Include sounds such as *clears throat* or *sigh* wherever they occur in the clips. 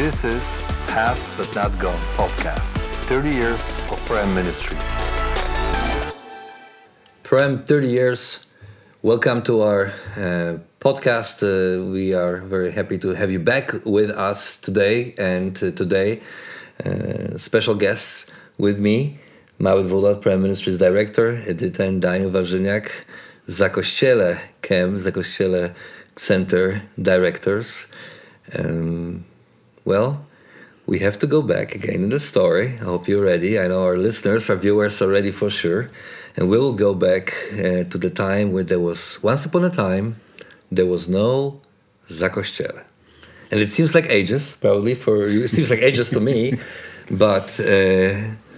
This is Past But Not Gone podcast 30 years of Prem Ministries. Prem, 30 years. Welcome to our uh, podcast. Uh, we are very happy to have you back with us today. And uh, today, uh, special guests with me, Mały Dwulat, Prime Ministries Director, Edyta and Daniel Warzyniak, Zakościele Chem, Zakościele Center Directors. Um, well, we have to go back again in the story. I hope you're ready. I know our listeners, our viewers are ready for sure. And we will go back uh, to the time when there was, once upon a time, there was no Zakościele. And it seems like ages, probably for you, it seems like ages to me, *laughs* but uh,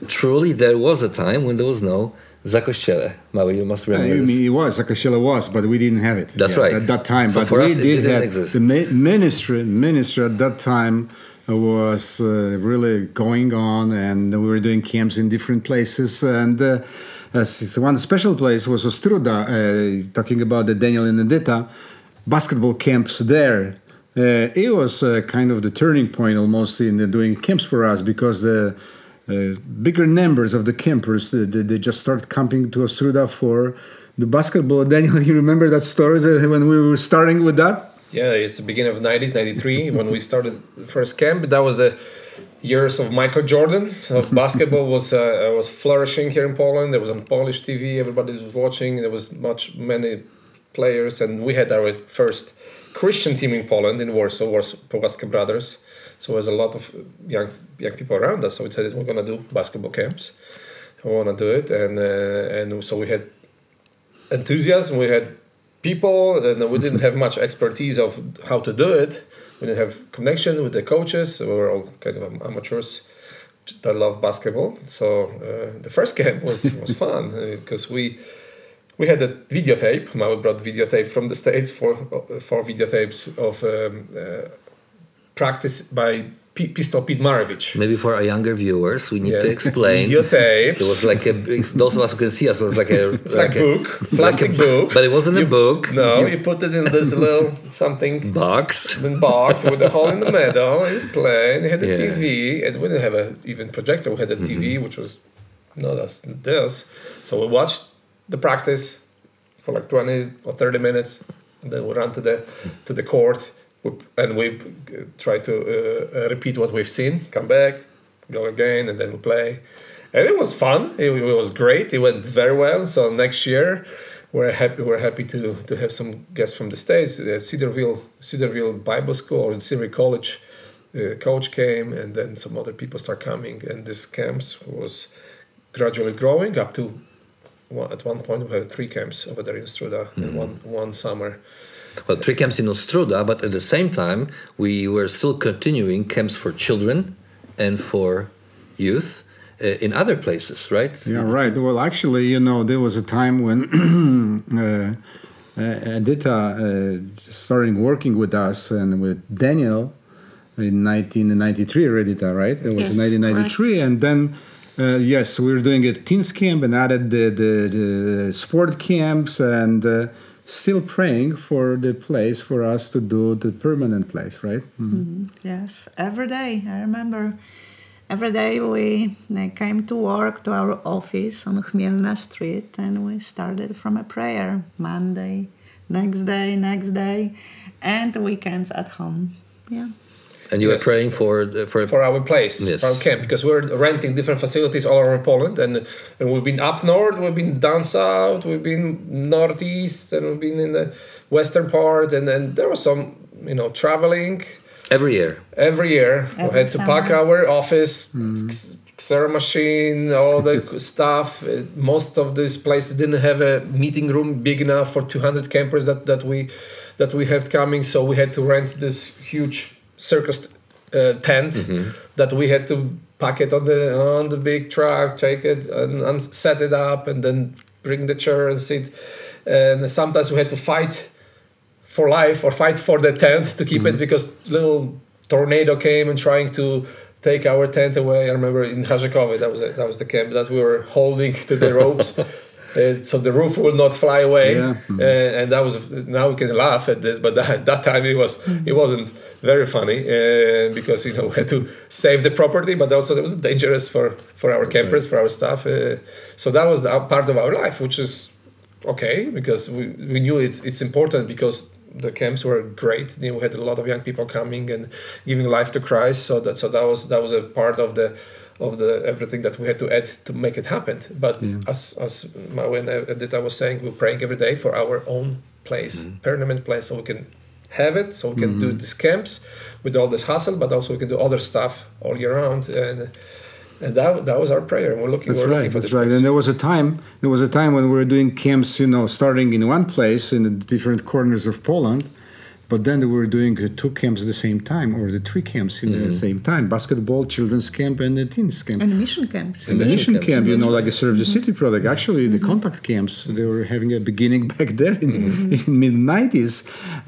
truly there was a time when there was no Zakościele. Mały, you must remember. This. mean, it was Zakościele was, but we didn't have it. That's right. At that time, So but for we us, did didn't have exist. the ministry. Ministry at that time was uh, really going on, and we were doing camps in different places. And uh, one special place was Ostróda, uh, talking about the Daniel and Edita basketball camps there. Uh, it was uh, kind of the turning point almost in uh, doing camps for us because the uh, bigger numbers of the campers uh, they, they just started camping to Ostróda for the basketball. *laughs* Daniel, you remember that story uh, when we were starting with that? Yeah, it's the beginning of 90s, 93, *laughs* when we started the first camp. That was the years of Michael Jordan. So *laughs* basketball was uh, was flourishing here in Poland. There was on Polish TV, everybody was watching. There was much many players, and we had our first Christian team in Poland in Warsaw, was Płaska Brothers. So there was a lot of young young people around us. So we decided we're gonna do basketball camps. We want to do it, and uh, and so we had enthusiasm. We had people, and we didn't have much expertise of how to do it. We didn't have connection with the coaches. We were all kind of amateurs that love basketball. So uh, the first *laughs* camp was was fun because we we had a videotape. Mały brought videotape from the states for for videotapes of um, uh, practice by P- Pistol Pete Maravich. Maybe for our younger viewers, we need to Yes. *laughs* explain. Videotapes. It was like a big, those of us who can see us was like a *laughs* It's like, book, plastic book. but it wasn't a book. No, you put it in this little something box. box with a hole in the middle. And you play, and you had the Yeah. Mm-hmm. TV, and we didn't have a even projector. We had a TV, which was not as this. So we watched the practice for like twenty or thirty minutes, and then we run to the to the court, and we uh, try to uh, uh, repeat what we've seen. Come back, go again, and then we play. And it was fun. It, it was great. It went very well. So next year, we're happy. We're happy to to have some guests from the states. Uh, Cedarville Cedarville Bible School and Cedarville College uh, coach came, and then some other people start coming. And this camps was gradually growing up to. One, at one point, we had three camps over there in Struda in one one summer. Well, three camps in Ostróda, but at the same time, we were still continuing camps for children and for youth uh, in other places, right? Yeah, right. Well, actually, you know, there was a time when *clears throat* uh, uh, Edita uh, started working with us and with Daniel in 1993 Edita, right? It was Yes, 1993. correct. And then, uh, yes, we were doing a teens camp and added the, the, the sport camps and uh, still praying for the place for us to do the permanent place, right? Mhm. Yes, every day. I remember every day we uh, came to work to our office on Chmielna Street and we started from a prayer Monday, next day, next day, and weekends at home. Yeah. And you Yes. were praying for the- for, for our place, Yes. for our camp, because we're renting different facilities all over Poland, and and we've been up north, we've been down south, we've been northeast, and we've been in the western part, and then there was some, you know, traveling every year. every year. we Every had to pack our office, Xero machine, all the *laughs* stuff. Uh, Most of these places didn't have a meeting room big enough for 200 campers that, that we that we had coming, so we had to rent this huge circus uh, tent that we had to pack it on the on the big truck, take it and, and set it up, and then bring the chair and sit. And sometimes we had to fight for life or fight for the tent to keep it because little tornado came and trying to take our tent away. I remember in Hajekowy, that was a, that was the camp that we were holding to the ropes *laughs* uh, so the roof will not fly away. Yeah. Uh, and that was now we can laugh at this, but *laughs* that, that time it was it wasn't very funny uh, because you know *laughs* we had to save the property, but also it was dangerous for for our campers, for our staff. Uh, so that was the, part of our life, which is okay because we, we knew it's it's important because the camps were great. You know, we had a lot of young people coming and giving life to Christ. So that so that was that was a part of the of the everything that we had to add to make it happen. But as as Maui and Edita was saying, we're praying every day for our own place, mm-hmm. permanent place, so we can have it, so we can do mm-hmm. these camps with all this hustle, but also we can do other stuff all year round and. And that, that was our prayer. We're looking. That's we're right. looking for That's this right. place. And there was a time. There was a time when we were doing camps. You know, starting in one place in the different corners of Poland, but then we were doing uh, two camps at the same time, or the three camps in the same time: basketball, children's camp, and the teens camp. And mission camps. And the mission mission camps, camp, you know, like a serve the Mm-hmm. city product. Actually, the contact camps, they were having a beginning *laughs* back there in, Mm-hmm. in mid '90s,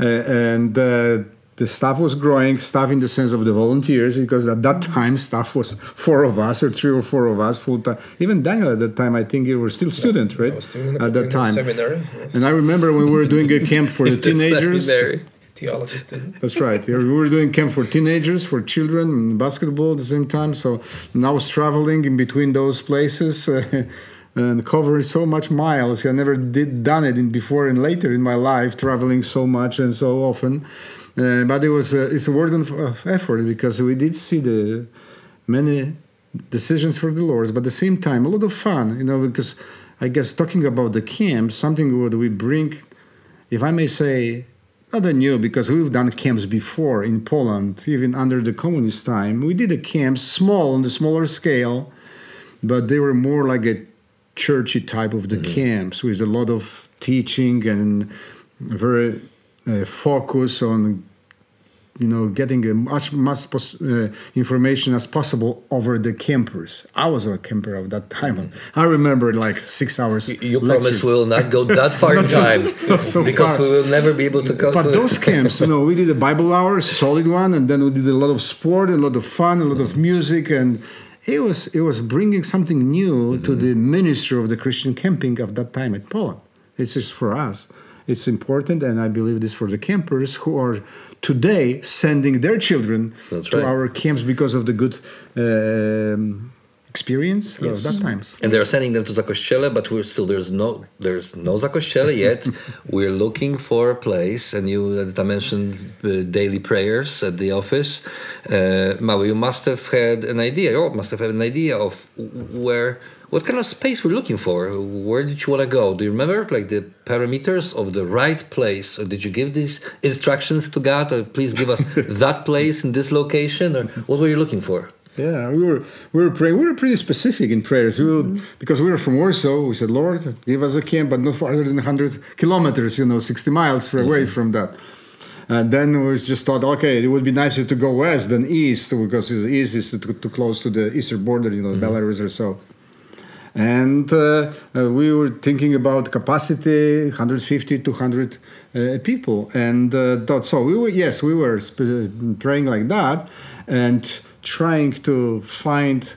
uh, and uh, the staff was growing. Staff in the sense of the volunteers, because at that time staff was four of us or three or four of us full time. Even Daniel at that time, I think you were still student, right? I was still in at that time. seminary, yes. And I remember when we were doing a camp for *laughs* the teenagers. Seminary. theology student. That's right. Yeah, we were doing camp for teenagers, for children, and basketball at the same time. So and I was traveling in between those places uh, *laughs* and covering so much miles. I never did done it in before and later in my life, traveling so much and so often. Uh, but it was uh, it's a word of, of effort because we did see the many decisions for the Lord, but at the same time a lot of fun. You know, because I guess talking about the camp, something what we bring, if I may say, not new because we've done camps before in Poland, even under the communist time. We did a camp small on the smaller scale, but they were more like a churchy type of the camps with a lot of teaching and very uh, focus on you know getting as much, uh, information as possible over the campers. I was a camper of that time. I remember like six hours. You lectures. promise we will not go that *laughs* far in Not so- time *laughs* so because far. we will never be able to go But to those camps, you know, we did a Bible hour, solid one, and then we did a lot of sport, a lot of fun, a lot of music, and it was it was bringing something new to the ministry of the Christian camping of that time at Poland. It's just for us. It's important, and I believe this for the campers who are today sending their children That's to right. our camps because of the good um, experience of that times. and they're sending them to Zakościele, but we're still there's no there's no Zakościele *laughs* yet. we're looking for a place, and you Edita mentioned uh, daily prayers at the office. Uh, Maui, you must have had an idea. You must have had an idea of where. What kind of space we're looking for? Where did you want to go? Do you remember, like the parameters of the right place? Or did you give these instructions to God? Or please give us *laughs* that place in this location? Or what were you looking for? Yeah, we were we were praying. We were pretty specific in prayers. We would, mm-hmm. because we were from Warsaw. We said, Lord, give us a camp, but not farther than 100 kilometers. You know, 60 miles away mm-hmm. from that. And then we just thought, okay, it would be nicer to go west than east because east is too, too close to the eastern border. You know, mm-hmm. Belarus or so. And uh, uh, we were thinking about capacity 150 to 100 uh, people. And so we were, yes, we were praying like that and trying to find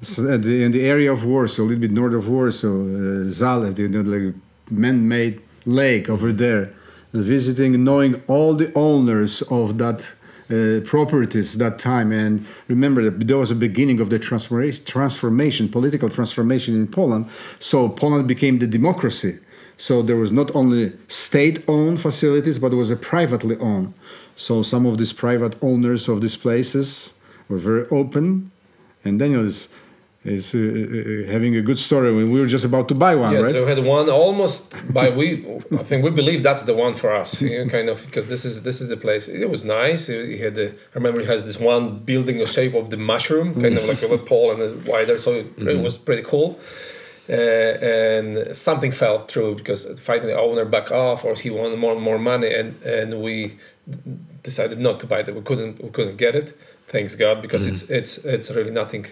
in the area of Warsaw, a little bit north of Warsaw, uh, Zalew, you know, like man made lake over there, visiting, knowing all the owners of that uh, properties that time. And remember that there was a beginning of the transformation, transformation, political transformation in Poland. So Poland became the democracy. So there was not only state-owned facilities, but it was a privately owned. So some of these private owners of these places were very open. And Daniel is is uh, uh, having a good story when we were just about to buy one, Yes, right? we had one almost by we. I think we believe that's the one for us, you know, *laughs* kind of because this is this is the place. It was nice. He had the, I remember he has this one building the shape of the mushroom, kind of like a pole and a wider, so it, it was pretty cool. Uh, and something fell through because finally the owner back off or he wanted more and more money and and we decided not to buy it. We couldn't we couldn't get it. Thanks God because it's it's it's really nothing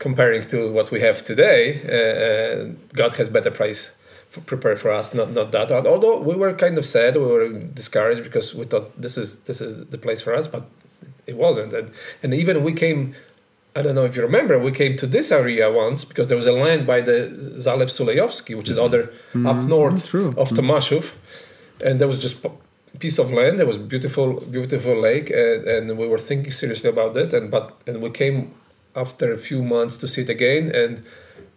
comparing to what we have today, uh, uh, God has better price for, prepared for us. Not not that. Although we were kind of sad, we were discouraged because we thought this is this is the place for us, but it wasn't. And and even we came I don't know if you remember, we came to this area once because there was a land by the Zalew Sulejowski, which is other up north true. of Tomaszów, and there was just a piece of land. There was beautiful, beautiful lake, and, and we were thinking seriously about it. And but and we came after a few months to see it again, and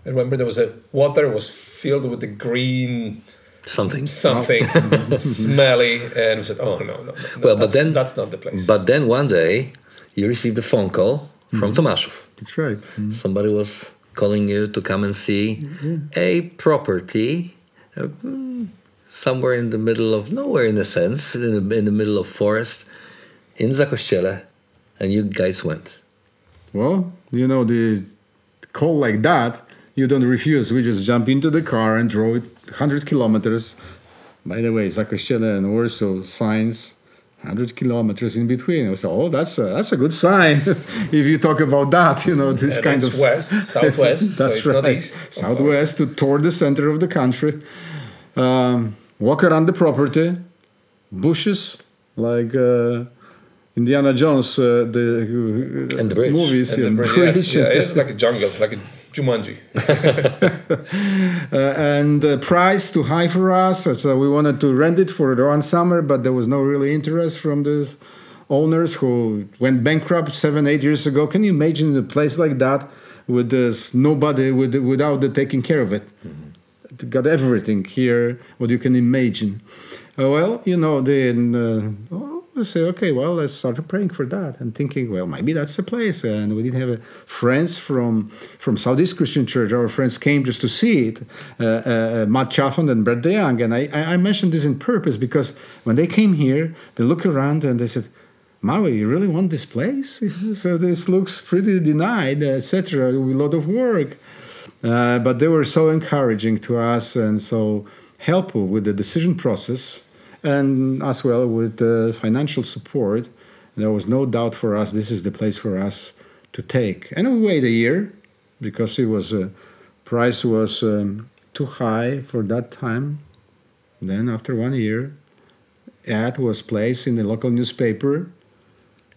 I remember there was a water was filled with the green Something. something *laughs* smelly, and we said, "Oh no, no, no, no Well, but then- that's not the place." But then one day you received a phone call from Tomaszów. That's right. Somebody was calling you to come and see a property uh, somewhere in the middle of nowhere, in a sense, in the, in the middle of forest in Zakościele, and you guys went. Well, you know, the call like that, you don't refuse. We just jump into the car and drove it 100 kilometers. By the way, Zakościele and Warsaw signs 100 kilometers in between. I said, oh, that's a, that's a good sign *laughs* if you talk about that, you know, this And kind of west, *laughs* southwest, so that's it's right. not east. Southwest to toward the center of the country. Um, walk around the property, bushes like uh, Indiana Jones, uh, the uh, And the bridge. movies, And yeah, the bridge, *laughs* bridge. yeah, yeah, it was like a jungle, like a Jumanji. *laughs* Uh, and the price too high for us. So we wanted to rent it for one summer, but there was no really interest from the owners who went bankrupt seven, eight years ago. Can you imagine a place like that with this nobody with, without the taking care of it? It Got everything here, what you can imagine. Uh, well, you know, then uh, we say, okay, well, let's start praying for that and thinking, well, maybe that's the place. And we did have uh, friends from from Southeast Christian Church. Our friends came just to see it, uh, uh, Matt Chaffin and Brett DeYoung. And I, I mentioned this in purpose because when they came here, they look around and they said, Maui, you really want this place? *laughs* so this looks pretty denied, etc. A lot of work. Uh, but they were so encouraging to us and so helpful with the decision process and as well with the financial support. There was no doubt for us this is the place for us to take. And we wait a year because it was uh, price was um, too high for that time. Then after one year, ad was placed in the local newspaper.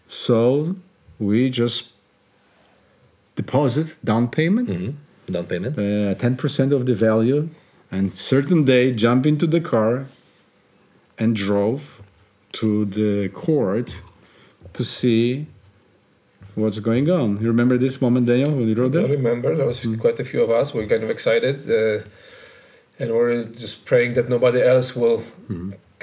So we just deposit down payment hmm Down payment. uh, 10% of the value and certain day jump into the car and drove to the court to see what's going on. You remember this moment daniel when you rode I there remember. There was quite a few of us. We were kind of excited, uh, and we're just praying that nobody else will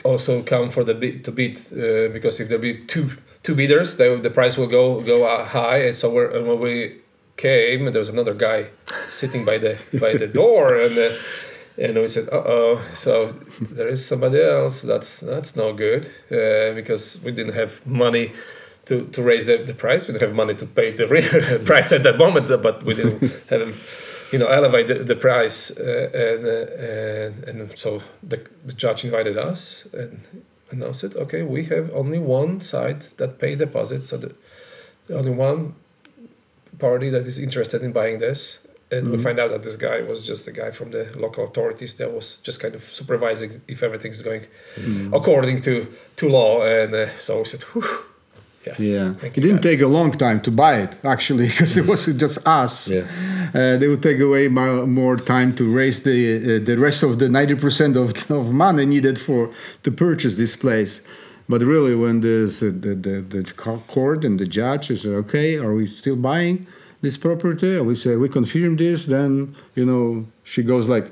also come for the bid to bid uh, because if there'll be two two bidders, the, the price will go go uh, high. And so we're, and when we came, there was another guy sitting by the by the door, and uh, and we said, "Uh oh!" So there is somebody else. That's that's no good uh, because we didn't have money to, to raise the, the price. We didn't have money to pay the real *laughs* price at that moment, but we didn't *laughs* have, you know, elevate the, the price. Uh, and, uh, and and so the, the judge invited us and announced it. Okay, we have only one side that pay deposit, so the, the only one party that is interested in buying this. And we find out that this guy was just a guy from the local authorities that was just kind of supervising if everything is going according to, to law. And uh, so we said, Whew, yes. yeah thank it didn't God." take a long time to buy it actually *laughs* because it was just us Yeah. uh, they would take away mo- more time to raise the uh, the rest of the 90% of, *laughs* of money needed for to purchase this place but really when there's uh, the, the, the court and the judge is okay are we still buying this property we say we confirm this then you know she goes like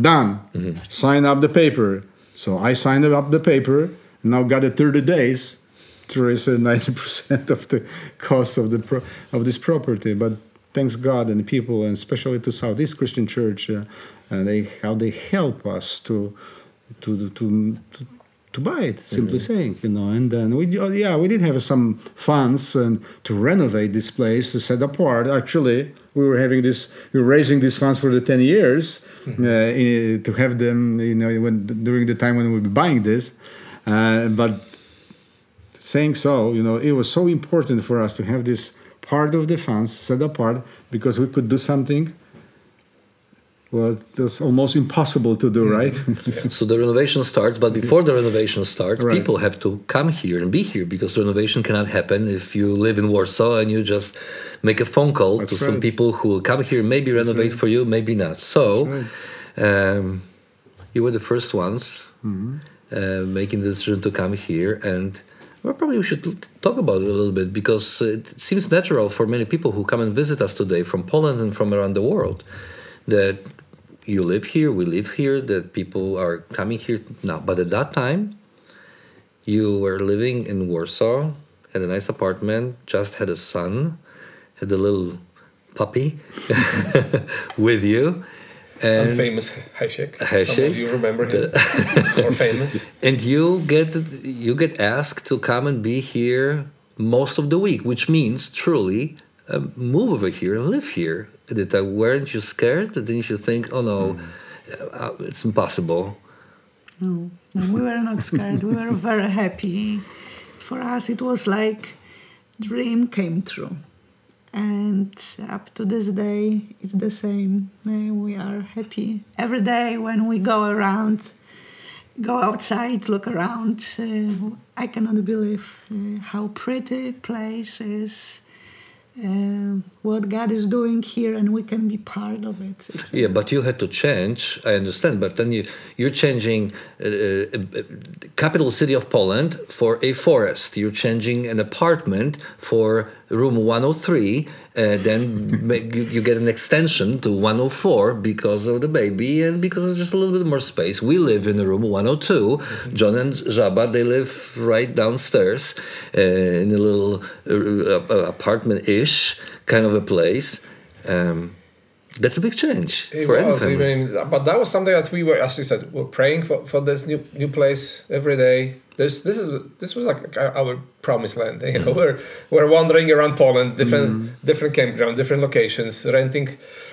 done. Sign up the paper. So i signed up the paper now got it 30 days to raise uh, *laughs* 90% of the cost of the pro- of this property. But thanks god and the people and especially to southeast christian church uh, and they how they help us to to to, to to buy it simply saying you know and then we oh, yeah we did have some funds and to renovate this place to set apart actually we were having this we were raising these funds for the 10 years uh, in- to have them you know when during the time when we were buying this uh, but saying so you know it was so important for us to have this part of the funds set apart because we could do something well, that's almost impossible to do, right? *laughs* So the renovation starts, but before the renovation starts, Right. people have to come here and be here because renovation cannot happen if you live in Warsaw and you just make a phone call That's to some people who will come here, maybe renovate for you, maybe not. So right. um, you were the first ones Mm-hmm. uh, making the decision to come here and. Well, probably we should talk about it a little bit because it seems natural for many people who come and visit us today from Poland and from around the world that you live here, we live here, that people are coming here now. But at that time, you were living in Warsaw, had a nice apartment, just had a son, had a little puppy *laughs* with you. And famous Hasek. Some of you remember him. *laughs* or famous. and you get you get asked to come and be here most of the week, which means truly uh, move over here and live here. Did that, weren't you scared? Didn't you think, oh no, uh, it's impossible? No, no, we were not scared. we were very happy. For us, it was like dream came true, and up to this day, it's the same. Uh, We are happy every day when we go around, go outside, look around. Uh, I cannot believe uh, how pretty place is. Uh, what God is doing here, and we can be part of it. It's Yeah, but you had to change. I understand, but then you you're changing uh, uh, capital city of Poland for a forest. You're changing an apartment for room 103. Uh, then *laughs* make, you, you get an extension to 104 because of the baby and because of just a little bit more space. We live in the room 102. John and Jaba they live right downstairs uh, in a little uh, uh, apartment-ish kind of a place. Um, that's a big change It for was, even, but that was something that we were, as you said, we're praying for, for this new new place every day. This this is this was like our promised land. You know, mm. we're we're wandering around Poland, different mm. different campground, different locations, renting.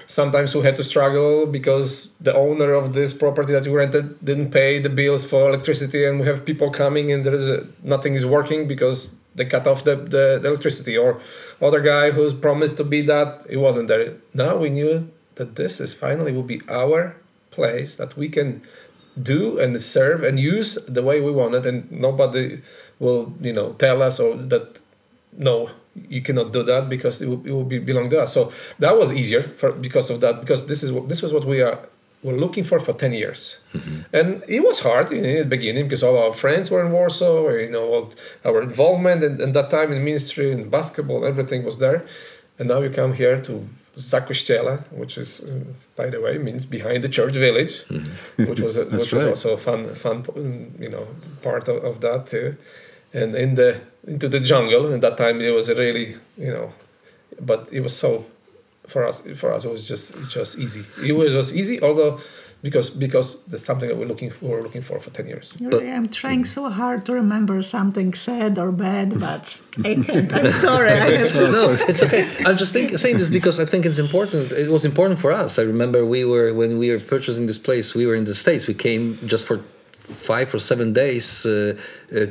Sometimes we had to struggle because the owner of this property that we rented didn't pay the bills for electricity, and we have people coming and there is a, nothing is working because they cut off the, the, the electricity. Or other guy who's promised to be that he wasn't there. Now we knew that this is finally will be our place that we can do and serve and use the way we want it and nobody will you know tell us or that no you cannot do that because it will, it will be belong to us. So that was easier for because of that because this is what this was what we are were looking for for 10 years. Mm-hmm. And it was hard in the beginning because all our friends were in warsaw you know all our involvement and, and that time in ministry and basketball everything was there and now you come here to Zakościele, which is, uh, by the way, means behind the church village, *laughs* which was a, which was also a fun, fun, um, you know, part of, of that too. And in the into the jungle, at that time it was really, you know, but it was so for us. For us, it was just just easy. It was just easy, although because because that's something that we're looking for, we're looking for for ten years. Really, I'm trying so hard to remember something sad or bad, but *laughs* I can't. I'm sorry. I have no, it's okay. I'm just think, saying this because I think it's important. It was important for us. I remember we were when we were purchasing this place. We were in the states. We came just for five or seven days, uh, uh,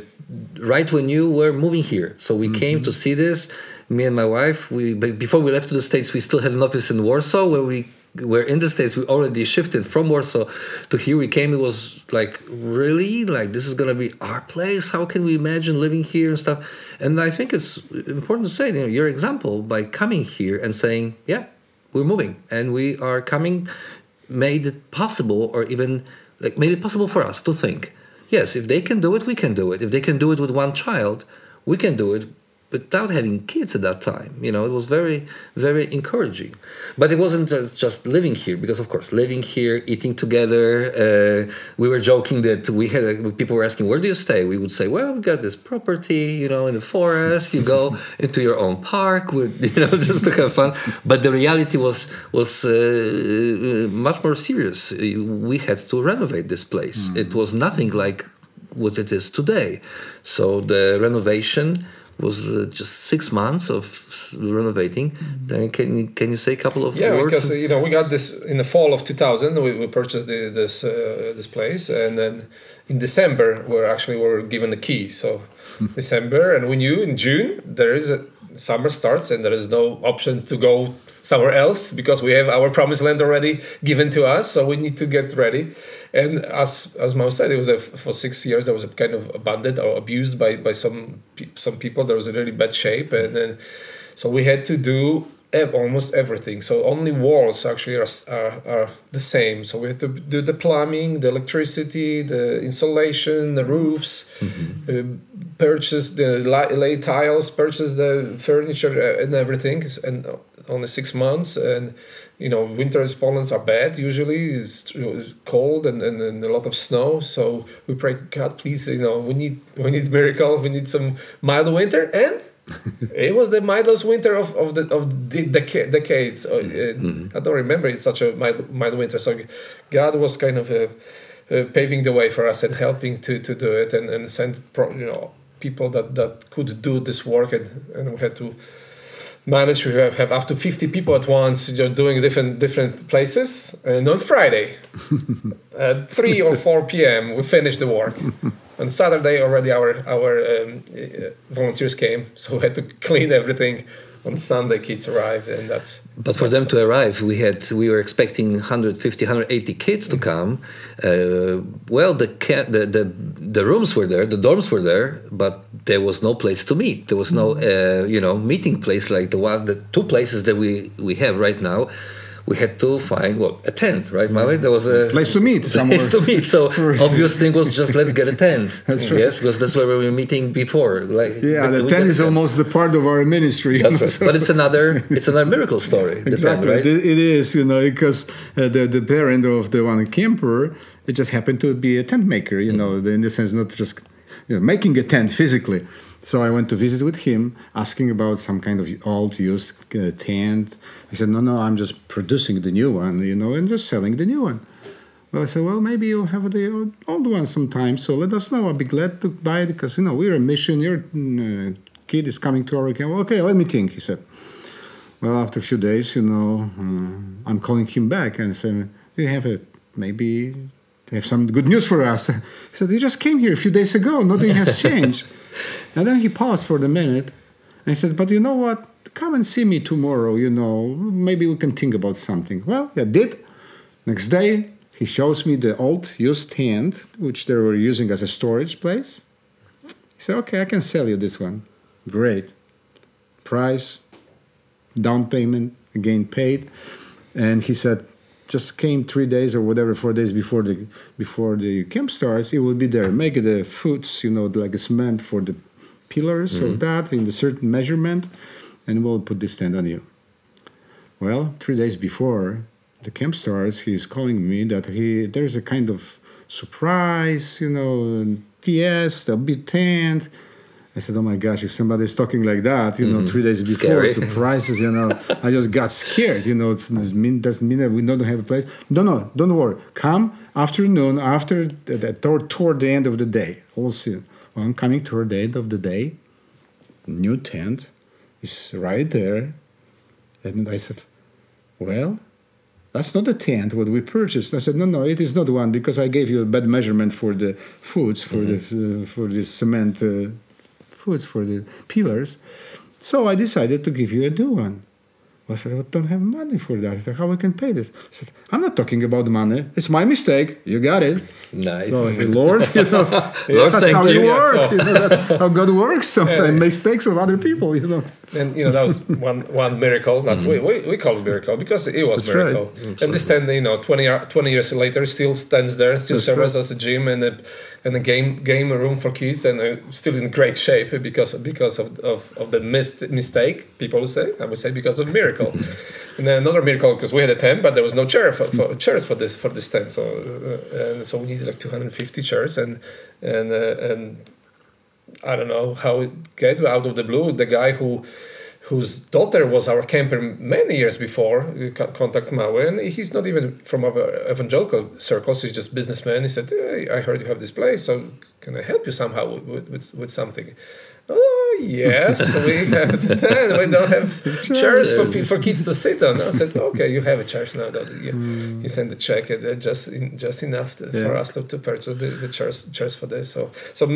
right when you were moving here. So we came to see this. Me and my wife. We before we left to the states, we still had an office in Warsaw where we were in the states. We already shifted from Warsaw to here. We came. It was like really like this is gonna be our place. How can we imagine living here and stuff? And I think it's important to say, you know, your example by coming here and saying, yeah, we're moving and we are coming, made it possible or even like made it possible for us to think, yes, if they can do it, we can do it. If they can do it with one child, we can do it without having kids at that time. You know, it was very, very encouraging. But it wasn't just, just living here, because of course, living here, eating together. Uh, we were joking that we had uh, people were asking, "Where do you stay?" We would say, "Well, we got this property, you know, in the forest. You go *laughs* into your own park with, *laughs* you know, just to have fun." But the reality was was uh, much more serious. We had to renovate this place. It was nothing like what it is today. So the renovation was uh, just six months of renovating. Then can you- can you say a couple of Yeah, words? because you know we got this in the fall of 2000. We, we purchased the, this uh, this place, and then in December we're actually were given the key. So *laughs* December, and we knew in June there is a summer starts, and there is no options to go somewhere else because we have our promised land already given to us. So we need to get ready. And as as Mao said, it was a, for six years. There was a kind of abandoned or abused by by some some people. There was a really bad shape, and then so we had to do almost everything. So only walls actually are, are, are the same. So we had to do the plumbing, the electricity, the insulation, the roofs, uh, purchase the lay tiles, purchase the furniture uh, and everything. And only six months. And you know, winters Poland's are bad usually. It's, cold and, and, and a lot of snow. So we pray, God, please, you know, we need we need miracle. We need some mild winter and *laughs* it was the mildest winter of, of the of the deca- decades. Uh, uh, I don't remember it's such a mild, mild winter. So God was kind of uh, uh, paving the way for us and helping to, to do it and, and send pro, you know people that, that could do this work and, and we had to manage we have, have up to 50 people at once you're doing different different places and on friday *laughs* at 3 or 4 p.m we finished the work. *laughs* On saturday already our our um, uh, volunteers came so we had to *laughs* clean everything on sunday kids arrive and that's But for them to arrive, we had we were expecting 150, 180 kids to come. Uh, well, the, ca- the the the rooms were there, the dorms were there, but there was no place to meet. There was no uh, you know meeting place like the one, the two places that we we have right now. We had to find what a tent, right, Maui? There was a Place to meet somewhere. *laughs* Place to meet. So *laughs* obvious thing was just let's get a tent. *laughs* That's right. Yes, because that's where we were meeting before. Like Yeah, the tent is almost the part of our ministry. That's right. But it's another it's another miracle story. the tent, exactly right? It- is you know because uh, the the parent of the one camper it just happened to be a tent maker you know in the sense not just you know, making a tent physically so i went to visit with him asking about some kind of old used uh, tent he said no no i'm just producing the new one you know and just selling the new one well, I said, well, maybe you'll have the old, old one sometime. So let us know. I'll be glad to buy it because you know we're a mission. Your uh, kid is coming to our camp. Okay, let me think. He said. Well, after a few days, you know, uh, I'm calling him back and said, "You have a maybe you have some good news for us." *laughs* He said, "You just came here a few days ago. Nothing has *laughs* changed." and then he paused for a minute and he said, "But you know what? Come and see me tomorrow. You know, maybe we can think about something." Well, I did. Next day, he shows me the old used tent which they were using as a storage place. He said, "Okay, I can sell you this one. Great. Price, down payment again paid and he said just came three days or whatever four days before the before the camp starts he will be there. Make the foots you know like a cement for the pillars of mm-hmm. that in the certain measurement and we'll put this tent on you. Well three days before the camp starts he's calling me that he there's a kind of surprise you know ts there'll be tent I said, "Oh my gosh! If somebody's talking like that, you know, three days before Scary. *laughs* surprises, you know, I just got scared. You know, it mean, doesn't mean that we don't have a place. No, no, don't worry. Come afternoon after the, the toward, toward the end of the day. We'll see. Well, I'm coming toward the end of the day. New tent is right there, and I said, "Well, that's not the tent what we purchased." I said, "No, no, it is not one because I gave you a bad measurement for the foods for the uh, for the cement." Uh, foods for the pillars. So I decided to give you a new one. I said, I don't have money for that. I said, How we can pay this? I said, I'm not talking about money. It's my mistake. You got it. Nice. So I said, Lord, you know, *laughs* Lord, that's how you. you Yeah, work. so- You know, that's how God works sometimes. Mistakes of other people, you know. And you know that was *laughs* one one miracle not we, we, we call it miracle because it was That's right. miracle. And this tent you know 20, 20 years later still stands there still That's serves right. as a gym and a and a game game room for kids and uh, still in great shape because because of of, of the mist, mistake people would say I would say because of miracle. *laughs* And then another miracle because we had a tent but there was no chair for, for *laughs* chairs for this for this tent. So uh, and so we needed like 250 chairs and and uh, and I don't know how it get out of the blue. The guy who whose daughter was our camper many years before contact Maui, and he's not even from our evangelical circles. He's just businessman. He said, hey, "I heard you have this place, so can I help you somehow with with, with, with something?" Oh yes, *laughs* we have. *laughs* we don't have chairs for, for kids to sit on. I said, "Okay, you have a chairs now." That you, he sent the check, uh, just just enough to, for us to, to purchase the, the chairs chairs for this. So so.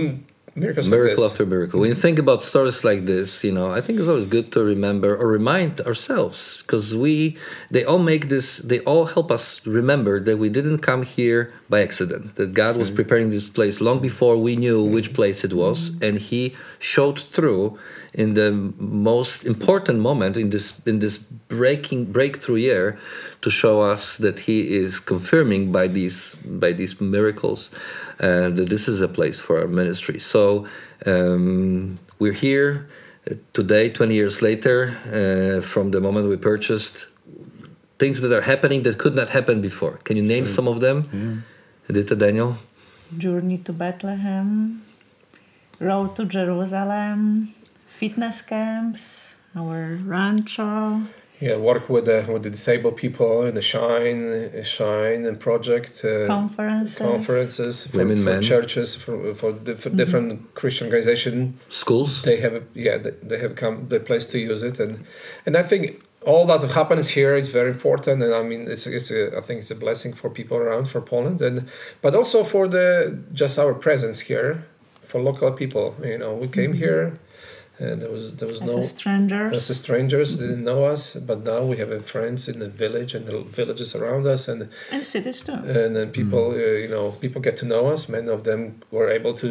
Miracles like miracle this. after miracle. When you think about stories like this, you know, I think it's always good to remember or remind ourselves because we, they all make this, they all help us remember that we didn't come here by accident. That God was mm-hmm. preparing this place long before we knew which mm-hmm. place it was, and He showed through in the most important moment in this in this breaking breakthrough year to show us that He is confirming by these by these miracles uh, that this is a place for our ministry. So um, we're here uh, today, 20 years later, uh, from the moment we purchased. Things that are happening that could not happen before. Can you name some of them? Edita Daniel? Journey to Bethlehem, Road to Jerusalem, fitness camps, our rancho, Yeah, work with the with the disabled people in the Shine, uh, Shine and project. Uh, conferences. conferences for, Women, for men. churches for for, diff- for different Christian organization Schools? they have a, yeah they, they have come the place to use it and and I think all that happens here is very important and I mean it's it's a, I think it's a blessing for people around for Poland and but also for the just our presence here for local people you know we came here and there was there was As no a strangers. as strangers didn't know us but now we have uh, friends in the village and the villages around us and and cities too. and then people uh, you know people get to know us many of them were able to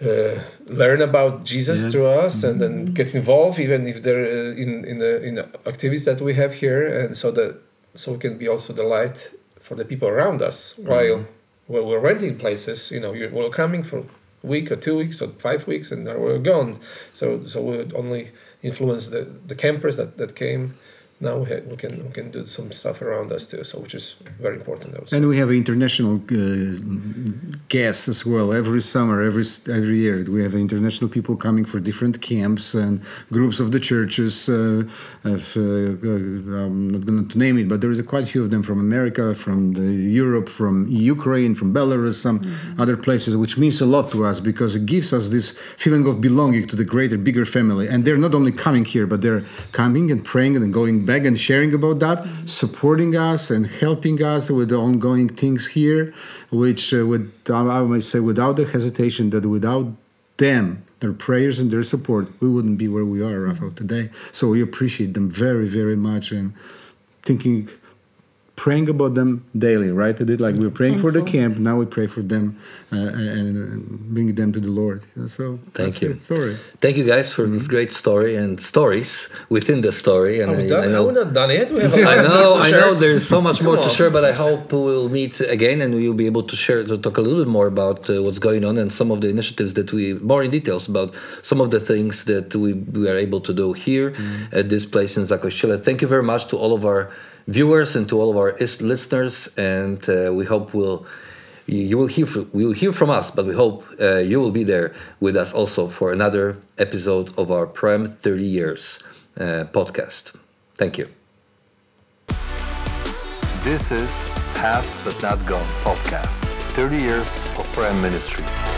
uh, learn about jesus Yeah. through us and then get involved even if they're uh, in in the in the activities that we have here and so that so we can be also the light for the people around us while while we're renting places you know you're, we're coming for a week or two weeks or five weeks and then we're gone. So so we would only influence the the campers that that came now we, ha- we can we can do some stuff around us too so which is very important I would say. And we have international uh, guests as well. Every summer, every every year, we have international people coming for different camps and groups of the churches. Uh, of, uh, uh, I'm not going to name it, but there is a quite a few of them from America, from the Europe, from Ukraine, from Belarus, some other places, which means a lot to us because it gives us this feeling of belonging to the greater, bigger family. And they're not only coming here, but they're coming and praying and going and sharing about that, supporting us and helping us with the ongoing things here, which uh, would I might say without the hesitation that without them, their prayers and their support, we wouldn't be where we are, Rafael, today. So we appreciate them very, very much and thinking praying about them daily, right? I did like we're praying for the camp. Now we pray for them uh, and bring them to the Lord. So Thank you. it. Sorry. Thank you guys for this great story and stories within the story. And we I, done? I know we not done yet? We have a lot *laughs* I know, I know. There's so much *laughs* more Come to share, but I hope we'll meet again and we'll be able to share to talk a little bit more about uh, what's going on and some of the initiatives that we more in details about some of the things that we, we are able to do here at this place in Zakościele. Thank you very much to all of our viewers and to all of our listeners, and uh, we hope we'll. You will hear from, will hear from us, but we hope uh, you will be there with us also for another episode of our Prime 30 Years uh, podcast. Thank you. This is Past But Not Gone podcast. 30 years of Prime Ministries.